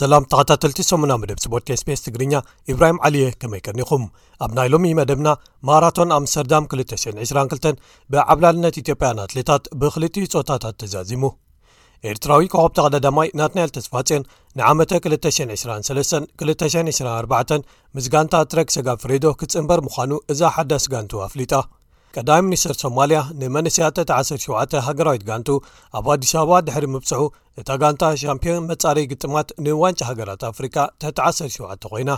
ሰላም ተኸታተልቲ ሰሙና መደብ ስፖርት ስፔስ ትግርኛ ኢብራሂም ዓልየ ከመይ ከኒኹም ኣብ ናይ ሎሚ መደብና ማራቶን ኣምስተርዳም 222 ብዓብላልነት ኢትዮጵያውያን ኣትሌታት ብክልቲኡ ፆታታት ተዛዚሙ። ኤርትራዊ ኮኾብ ተቐዳዳማይ ናትናኤል ተስፋጼን ንዓመተ 2023ን 2024ን ምስ ጋንታ ትረክ ሰጋብ ፍሬዶ ክጽንበር ምዃኑ እዛ ሓዳስ ጋንቱ ኣፍሊጣ። ቀዳሚ ሚኒስተር ሶማልያ ንመንስያት ተቲ 17 ሃገራዊት ጋንቱ ኣብ ኣዲስ ኣበባ ድሕሪ ምብጽሑ እታ ጋንታ ሻምፒዮን መጻረይ ግጥማት ንዋንጫ ሃገራት ኣፍሪቃ ተቲ 17 ኮይና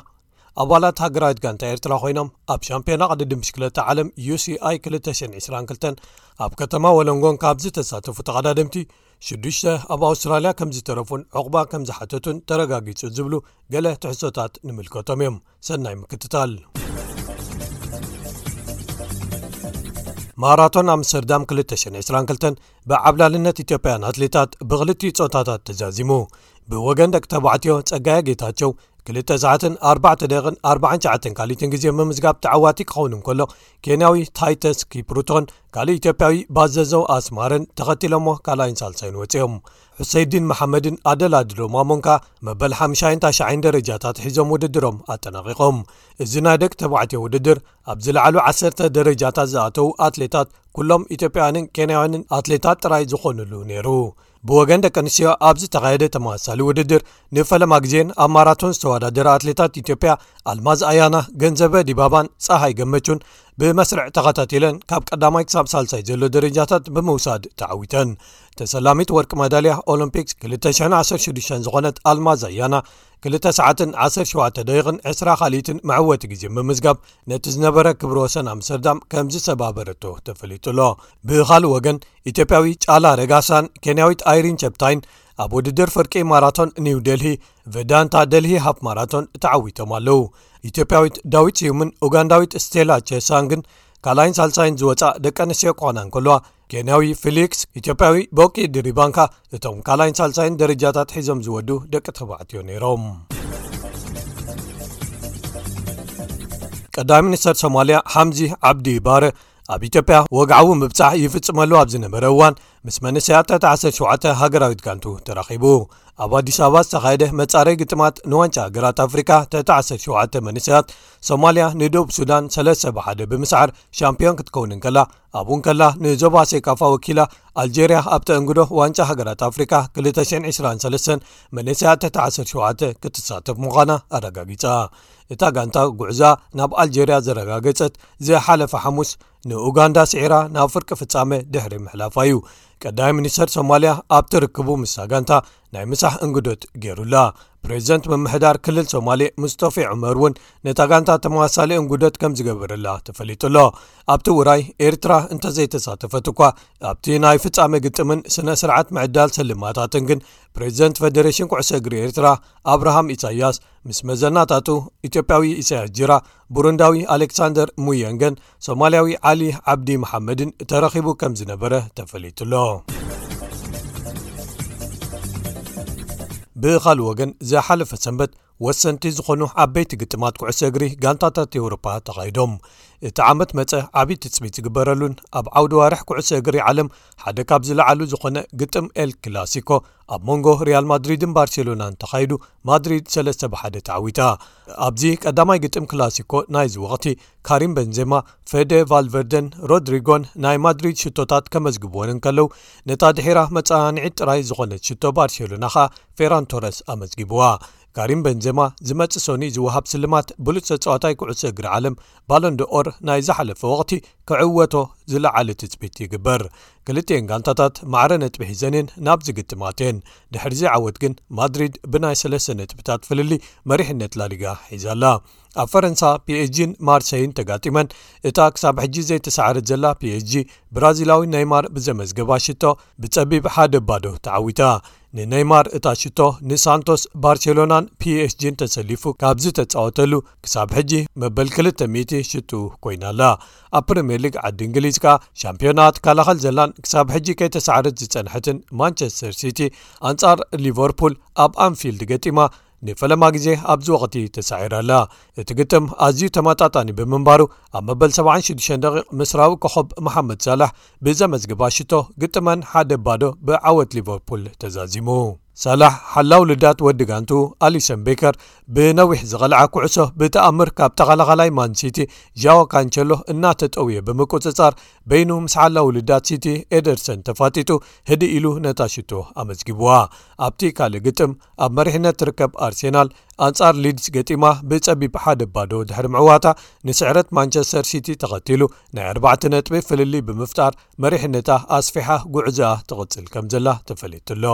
ኣባላት ሃገራዊት ጋንታ ኤርትራ ኮይኖም ኣብ ሻምፒዮና ቅድድም ብሽክለታ ዓለም ዩሲኣይ 222 ኣብ ከተማ ወለንጎን ካብ ዝተሳተፉ ተቐዳደምቲ ሽዱሽተ ኣብ ኣውስትራልያ ከም ዝተረፉን ዕቑባ ከም ዝሓተቱን ተረጋጊጹ ዝብሉ ገለ ትሕሶታት ንምልከቶም እዮም ሰናይ ምክትታል ማራቶን ኣምስተርዳም 222 ብዓብላልነት ኢትዮጵያን ኣትሌታት ብክልቲኡ ፆታታት ተዛዚሙ ብወገን ደቂ ተባዕትዮ ፀጋየ ጌታቸው ክልተ ሰዓትን ኣርባዕተ ደቕን ኣርባዓን ሸዓተን ካልኢትን ግዜ ምምዝጋብ ተዓዋቲ ክኸውን እንከሎ ኬንያዊ ታይተስ ኪፕሩቶን ካልእ ኢትዮጵያዊ ባዘዘው ኣስማርን ተኸቲሎሞ ካልኣይን ሳልሳይን ወፂኦም ሑሰይዲን መሓመድን ኣደላድሎ ማሞንካ መበል ሓምሻይን ታሸዓይን ደረጃታት ሒዞም ውድድሮም ኣጠናቂቖም እዚ ናይ ደቂ ተባዕትዮ ውድድር ኣብ ዝለዓሉ ዓሰርተ ደረጃታት ዝኣተዉ ኣትሌታት ኩሎም ኢትዮጵያውያንን ኬንያውያንን ኣትሌታት ጥራይ ዝኾኑሉ ነይሩ ብወገን ደቂ ኣንስትዮ ኣብ ዝተኻየደ ተመሳሳሊ ውድድር ንፈለማ ግዜን ኣብ ማራቶን ዝተወዳደራ ኣትሌታት ኢትዮጵያ ኣልማዝ ኣያና፣ ገንዘበ ዲባባን ጸሃይ ገመቹን ብመስርዕ ተኸታቲለን ካብ ቀዳማይ ክሳብ ሳልሳይ ዘሎ ደረጃታት ብምውሳድ ተዓዊተን። ተሰላሚት ወርቂ መዳልያ ኦሎምፒክስ 2016 ዝኾነት ኣልማዝ ኣያና 2 ሰዓትን 17 ደቂቕን 20 ካልኢትን መዕወቲ ግዜ ምምዝጋብ ነቲ ዝነበረ ክብሪ ወሰን ኣምስተርዳም ከም ዝሰባበረቶ ተፈሊጡ ኣሎ። ብኻልእ ወገን ኢትዮጵያዊ ጫላ ረጋሳን ኬንያዊት ኣይሪን ቸፕታይን ኣብ ውድድር ፍርቂ ማራቶን ኒው ደልሂ ቨዳንታ ደልሂ ሃፍ ማራቶን ተዓዊቶም ኣለዉ ኢትዮጵያዊት ዳዊት ስዩምን ኡጋንዳዊት ስቴላ ቸሳንግን ካልኣይን ሳልሳይን ዝወፃእ ደቂ ኣንስትዮ ክኾና እንከለዋ ኬንያዊ ፊሊክስ ኢትዮጵያዊ ቦቂ ድሪባንካ እቶም ካልኣይን ሳልሳይን ደረጃታት ሒዞም ዝወዱ ደቂ ተባዕትዮ ነይሮም ቀዳሚ ሚኒስተር ሶማልያ ሓምዚ ዓብዲ ባረ ኣብ ኢትዮጵያ ወግዓዊ ምብጻሕ ይፍጽመሉ ኣብ ዝነበረ እዋን ምስ መንሰያት ትሕቲ 17 ሃገራዊት ጋንቱ ተራኺቡ ኣብ ኣዲስ ኣበባ ዝተኻየደ መጻረይ ግጥማት ንዋንጫ ሃገራት ኣፍሪካ ትሕቲ 17 መንሰያት ሶማልያ ንደብ ሱዳን 3 ብሓደ ብምስዓር ሻምፒዮን ክትከውን እንከላ ኣብኡ እንከላ ንዞባ ሴካፋ ወኪላ ኣልጀርያ ኣብቲ እንግዶ ዋንጫ ሃገራት ኣፍሪካ 223 መንሰያት ትሕቲ 17 ክትሳተፍ ምዃና ኣረጋጊጻ እታ ጋንታ ጉዕዛ ናብ ኣልጀርያ ዘረጋገጸት ዝሓለፈ ሓሙስ ንኡጋንዳ ስዒራ ናብ ፍርቂ ፍጻመ ድሕሪ ምሕላፋ እዩ ቀዳይ ሚኒስተር ሶማልያ ኣብቲ ርክቡ ምስሳ ጋንታ ናይ ምሳሕ እንግዶት ገይሩላ ፕሬዚደንት ምምሕዳር ክልል ሶማሌ ሙስጦፊ ዑመር እውን ነታ ጋንታ ተመሳሳሌ እንጉደት ከም ዝገብርላ ተፈሊጡ ኣሎ ኣብቲ ውራይ ኤርትራ እንተዘይተሳተፈት እኳ ኣብቲ ናይ ፍጻመ ግጥምን ስነ ስርዓት ምዕዳል ሰልማታትን ግን ፕሬዚደንት ፈደሬሽን ኩዕሰ እግሪ ኤርትራ ኣብርሃም ኢሳያስ ምስ መዘናታቱ ኢትዮጵያዊ ኢሳያስ ጅራ ቡሩንዳዊ ኣሌክሳንደር ሙየንገን ሶማልያዊ ዓሊ ዓብዲ መሓመድን ተረኺቡ ከም ዝነበረ ተፈሊጡ ኣሎ ብኻልእ ወገን ዝሓለፈ ሰንበት ወሰንቲ ዝኾኑ ዓበይቲ ግጥማት ኩዕሶ እግሪ ጋንታታት ኤውሮፓ ተኻይዶም እቲ ዓመት መፀ ዓብዪ ትፅቢት ዝግበረሉን ኣብ ዓውዲ ዋርሕ ኩዕሶ እግሪ ዓለም ሓደ ካብ ዝለዓሉ ዝኾነ ግጥም ኤል ክላሲኮ ኣብ መንጎ ሪያል ማድሪድን ባርሴሎናን ተኻይዱ ማድሪድ 3 ብ1 ተዓዊታ ኣብዚ ቀዳማይ ግጥም ክላሲኮ ናይዚ ወቕቲ ካሪም በንዜማ ፈደ ቫልቨርደን ሮድሪጎን ናይ ማድሪድ ሽቶታት ከመዝግብዎን እንከለዉ ነታ ድሒራ መፀናንዒት ጥራይ ዝኾነት ሽቶ ባርሴሎና ኸኣ ፌራንቶረስ ኣመዝጊብዋ ካሪም በንዜማ ዝመፅእ ሶኒ ዝውሃብ ስልማት ብሉፅ ተፀዋታይ ክዕሶ እግሪ ዓለም ባሎንደኦር ናይ ዝሓለፈ ወቕቲ ክዕወቶ ዝለዓለ ትፅቢት ይግበር ክልቲኤን ጋንታታት ማዕረ ነጥቢ ሒዘን'የን ናብዚ ግጥም ኣትየን። ድሕሪ'ዚ ዓወት ግን ማድሪድ ብናይ ሰለስተ ነጥብታት ፍልልይ መሪሕነት ላሊጋ ሒዛ ኣላ። ኣብ ፈረንሳ ፒኤስጂን ማርሰይን ተጋጢመን። እታ ክሳብ ሕጂ ዘይተሰዓረት ዘላ ፒኤስጂ ብራዚላዊ ነይማር ብዘመዝገባ ሽቶ ብጸቢብ ሓደ ባዶ ተዓዊታ። ንነይማር እታ ሽቶ ንሳንቶስ፣ ባርሴሎናን ፒኤስጂን ተሰሊፉ ካብ ዝተጻወተሉ ክሳብ ሕጂ መበል ክልተ ሚእቲ ሽትኡ ኮይና ኣላ። ኣብ ፕሪምየር ሊግ ዓዲ እንግሊዝ ከኣ ሻምፒዮናኣ ትከላኸል ዘላን ክሳብ ሕጂ ከይተሳዕረት ዝጸንሐትን ማንቸስተር ሲቲ ኣንጻር ሊቨርፑል ኣብ ኣንፊልድ ገጢማ ንፈለማ ግዜ ኣብዚ ወቕቲ ተሳዒራ ኣላ እቲ ግጥም ኣዝዩ ተመጣጣኒ ብምንባሩ ኣብ መበል 76 ደቂ ምስራዊ ኮኸብ መሓመድ ሳላሕ ብዘመዝግባ ሽቶ ግጥመን ሓደ ባዶ ብዓወት ሊቨርፑል ተዛዚሙ ሳላሕ ሓላው ልዳት ወዲ ጋንትኡ ኣሊሰን ቤከር ብነዊሕ ዝቐልዓ ኩዕሶ ብተኣምር ካብ ተኸላኻላይ ማን ሲቲ ዣኦ ካንቸሎ እናተጠውየ ብምቁጽጻር በይኑ ምስ ሓላው ልዳት ሲቲ ኤደርሰን ተፋጢጡ ህድእ ኢሉ ነታ ሽቶ ኣመዝጊቡዋ። ኣብቲ ካልእ ግጥም ኣብ መሪሕነት ትርከብ ኣርሴናል ኣንጻር ሊድስ ገጢማ ብጸቢብ ሓደ ባዶ ድሕሪ ምዕዋታ ንስዕረት ማንቸስተር ሲቲ ተኸቲሉ ናይ ኣርባዕተ ነጥቢ ፍልልይ ብምፍጣር መሪሕነታ ኣስፊሓ ጉዕዝኣ ትቕጽል ከም ዘላ ተፈሊጡሎ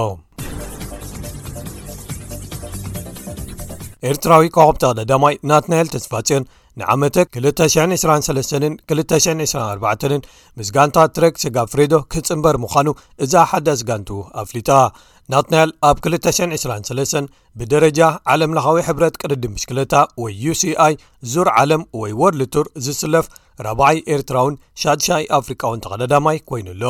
ኤርትራዊ ኮኸብ ተቕደዳማይ ናትናኤል ተስፋጽዮን ንዓመተ 223ን 224ን ምስ ጋንታ ትረክ ስጋ ፍሬዶ ክጽምበር ምዃኑ እዛ ሓዳስ ጋንቱ ኣፍሊጣ ናትናኤል ኣብ 223 ብደረጃ ዓለምለኻዊ ሕብረት ቅድድም ብሽክለታ ወይ uሲኣይ ዙር ዓለም ወይ ዎርል ቱር ዝስለፍ ራብዓይ ኤርትራውን ሻድሻይ ኣፍሪቃውን ተቐዳዳማይ ኮይኑ ኣሎ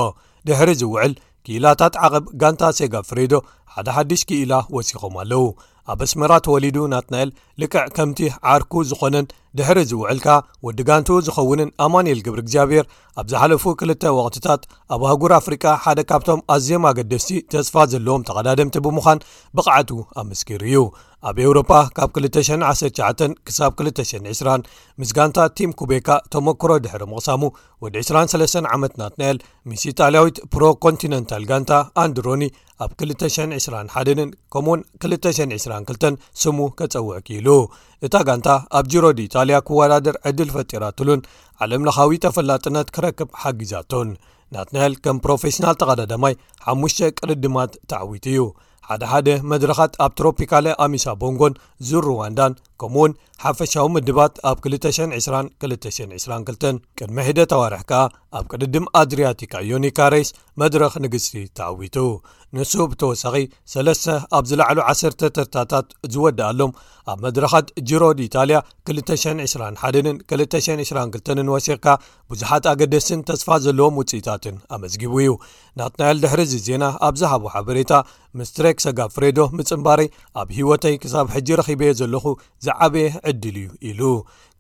ድሕሪ ዝውዕል ክኢላታት ዓቐብ ጋንታ ሴጋ ፍሬዶ ሓደ ሓድሽ ክኢላ ወሲኾም ኣለዉ ኣብ ኣስመራ ተወሊዱ ናትናኤል ልክዕ ከምቲ ዓርኩ ዝኾነን ድሕሪ ዝውዕልካ ወዲ ጋንቱ ዝኸውንን ኣማንኤል ግብሪ እግዚኣብሔር ኣብ ዝሓለፉ ክልተ ወቕትታት ኣብ ኣህጉር ኣፍሪቃ ሓደ ካብቶም ኣዝዮም ኣገደስቲ ተስፋ ዘለዎም ተቐዳደምቲ ብምዃን ብቕዓቱ ኣመስኪሩ እዩ ኣብ ኤውሮፓ ካብ 219 ክሳብ 220 ምስ ጋንታ ቲም ኩቤካ ተመክሮ ድሕሪ ምቕሳሙ ወዲ 23 ዓመት ናትናኤል ምስ ኢጣልያዊት ፕሮ ኮንቲነንታል ጋንታ ኣንድሮኒ ኣብ 221ን ከምኡውን 222 ስሙ ከጸውዕ ክኢሉ እታ ጋንታ ኣብ ጅሮዲ ኢጣልያ ክወዳደር ዕድል ፈጢራትሉን ዓለም ለኻዊ ተፈላጥነት ክረክብ ሓጊዛቶን ናትናኤል ከም ፕሮፌሽናል ተቐዳዳማይ ሓሙሽተ ቅድድማት ተዓዊቱ እዩ ሓደ ሓደ መድረኻት ኣብ ትሮፒካለ ኣሚሳ ቦንጎን ዙር ሩዋንዳን ከምኡ ውን ሓፈሻዊ ምድባት ኣብ 22222 ቅድሚ ሒደት ኣዋርሕ ከኣ ኣብ ቅድድም ኣድርያቲካ ዮኒካሬስ መድረኽ ንግስቲ ተዓዊቱ ንሱ ብተወሳኺ ሰለስተ ኣብ ዝለዕሉ ዓሰርተ ተርታታት ዝወድኣሎም ኣብ መድረኻት ጅሮድ ኢታልያ 221ን 222ን ወሲኽካ ብዙሓት ኣገደስትን ተስፋ ዘለዎም ውፅኢታትን ኣመዝጊቡ እዩ ናትናኤል ድሕሪ እዚ ዜና ኣብ ዝሃቦ ሓበሬታ ምስ ትሬክ ሰጋ ፍሬዶ ምፅምባረይ ኣብ ሂወተይ ክሳብ ሕጂ ረኺበዮ ዘለኹ ዝዓበየ ዕድል እዩ ኢሉ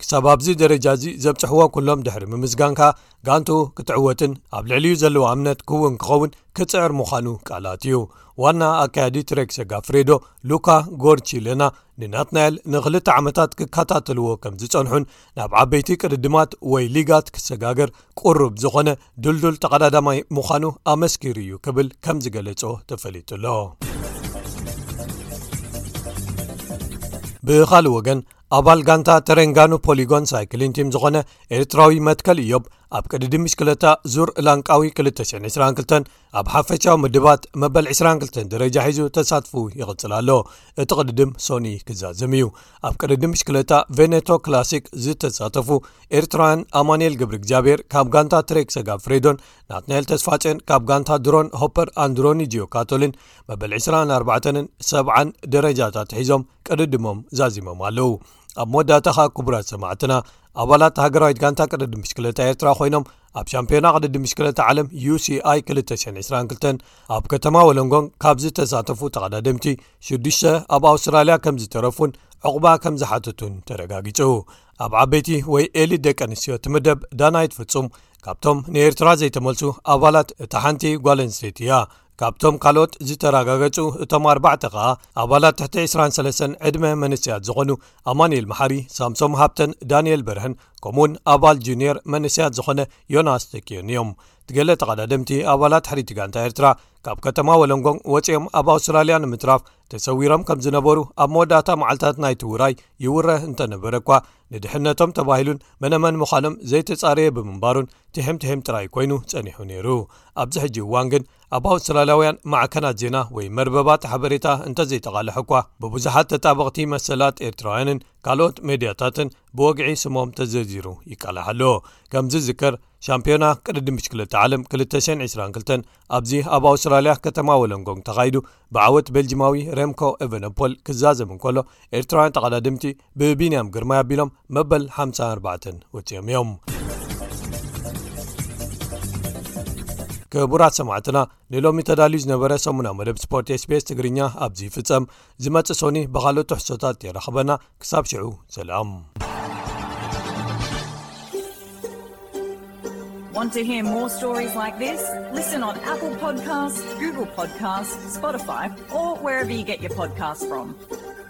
ክሳብ ኣብዚ ደረጃ እዚ ዘብጽሕዎ ኩሎም ድሕሪ ምምስጋን ከኣ ጋንትኡ ክትዕወትን ኣብ ልዕሊኡ ዘለዎ ኣምነት ክውን ክኸውን ክጽዕር ምዃኑ ቃላት እዩ ዋና ኣካያዲ ትሬክ ሰጋ ፍሬዶ ሉካ ጎርቺለና ንናትናኤል ንክልተ ዓመታት ክከታተልዎ ከም ዝጸንሑን ናብ ዓበይቲ ቅድድማት ወይ ሊጋት ክሰጋገር ቅሩብ ዝኾነ ድልዱል ተቐዳዳማይ ምዃኑ ኣመስኪሩ እዩ ክብል ከም ዝገለጾ ተፈሊጡ ኣሎ ብኻልእ ወገን ኣባል ጋንታ ተረንጋኑ ፖሊጎን ሳይክሊን ቲም ዝኾነ ኤርትራዊ መትከል እዮብ ኣብ ቅድዲ ምሽክለታ ዙር እላንቃዊ 222 ኣብ ሓፈሻዊ ምድባት መበል 22 ደረጃ ሒዙ ተሳትፉ ይቕጽል ኣሎ እቲ ቅድድም ሶኒ ክዛዘም እዩ ኣብ ቅድዲ ምሽክለታ ቨነቶ ክላሲክ ዝተሳተፉ ኤርትራውያን ኣማንኤል ግብሪ እግዚኣብሔር ካብ ጋንታ ትሬክ ሰጋብ ፍሬዶን ናትናኤል ተስፋጨን ካብ ጋንታ ድሮን ሆፐር ኣንድሮኒጂዮ ካቶሊን መበል 24ን 7ን ደረጃታት ሒዞም ቅድድሞም ዛዚሞም ኣለዉ ኣብ መወዳእታ ከ ክቡራት ሰማዕትና ኣባላት ሃገራዊት ጋንታ ቅድዲ ምሽክለታ ኤርትራ ኮይኖም ኣብ ሻምፒዮና ቅድዲ ምሽክለታ ዓለም uሲi 222 ኣብ ከተማ ወለንጎን ካብ ዝተሳተፉ ተቐዳድምቲ 6ዱሽ ኣብ ኣውስትራልያ ከም ዝተረፉን ዕቑባ ከም ዝሓተቱን ተረጋጊጹ ኣብ ዓበይቲ ወይ ኤሊ ደቂ ኣንስትዮ ትምደብ ዳናይት ፍጹም ካብቶም ንኤርትራ ዘይተመልሱ ኣባላት እታ ሓንቲ ጓል ኣንስተይቲ እያ ካብቶም ካልኦት ዝተረጋገጹ እቶም ኣርባዕተ ከኣ ኣባላት ትሕቲ 23 ዕድመ መንስያት ዝኾኑ ኣማንኤል መሓሪ ሳምሶም ሃብተን ዳንኤል በርሀን ከምኡ ውን ኣባል ጁንየር መንስያት ዝኾነ ዮናስ ተኪዮን እዮም ገለ ተቐዳድምቲ ኣባላት ሕሪቲ ጋንታ ኤርትራ ካብ ከተማ ወለንጎን ወፂኦም ኣብ ኣውስትራልያ ንምትራፍ ተሰዊሮም ከም ዝነበሩ ኣብ መወዳእታ መዓልትታት ናይቲ ውራይ ይውረህ እንተነበረ እኳ ንድሕነቶም ተባሂሉን መነመን ምዃኖም ዘይተጻረየ ብምንባሩን ትሕም ትሕም ጥራይ ኮይኑ ጸኒሑ ነይሩ ኣብዚ ሕጂ እዋን ግን ኣብ ኣውስትራልያውያን ማዕከናት ዜና ወይ መርበባት ሓበሬታ እንተዘይተቓልሐ እኳ ብብዙሓት ተጣበቕቲ መሰላት ኤርትራውያንን ካልኦት ሜድያታትን ብወግዒ ስሞም ተዘርዚሩ ይቃላሓ ኣሎ ከምዚ ዝከር ሻምፒዮና ቅድዲ ምሽክለቲ ዓለም 222 ኣብዚ ኣብ ኣውስትራልያ ከተማ ወለንጎንግ ተኻይዱ ብዓወት ቤልጂማዊ ረምኮ ኤቨነፖል ክዛዘም እንከሎ ኤርትራውያን ተቐዳድምቲ ብቢንያም ግርማይ ኣቢሎም መበል 54 ወፂኦም እዮም ክቡራት ሰማዕትና ንሎሚ ተዳልዩ ዝነበረ ሰሙና መደብ ስፖርት ስቤስ ትግርኛ ኣብዚ ይፍፀም ዝመፅእ ሶኒ ብካልእ ትሕሶታት የራኽበና ክሳብ ሽዑ ሰላም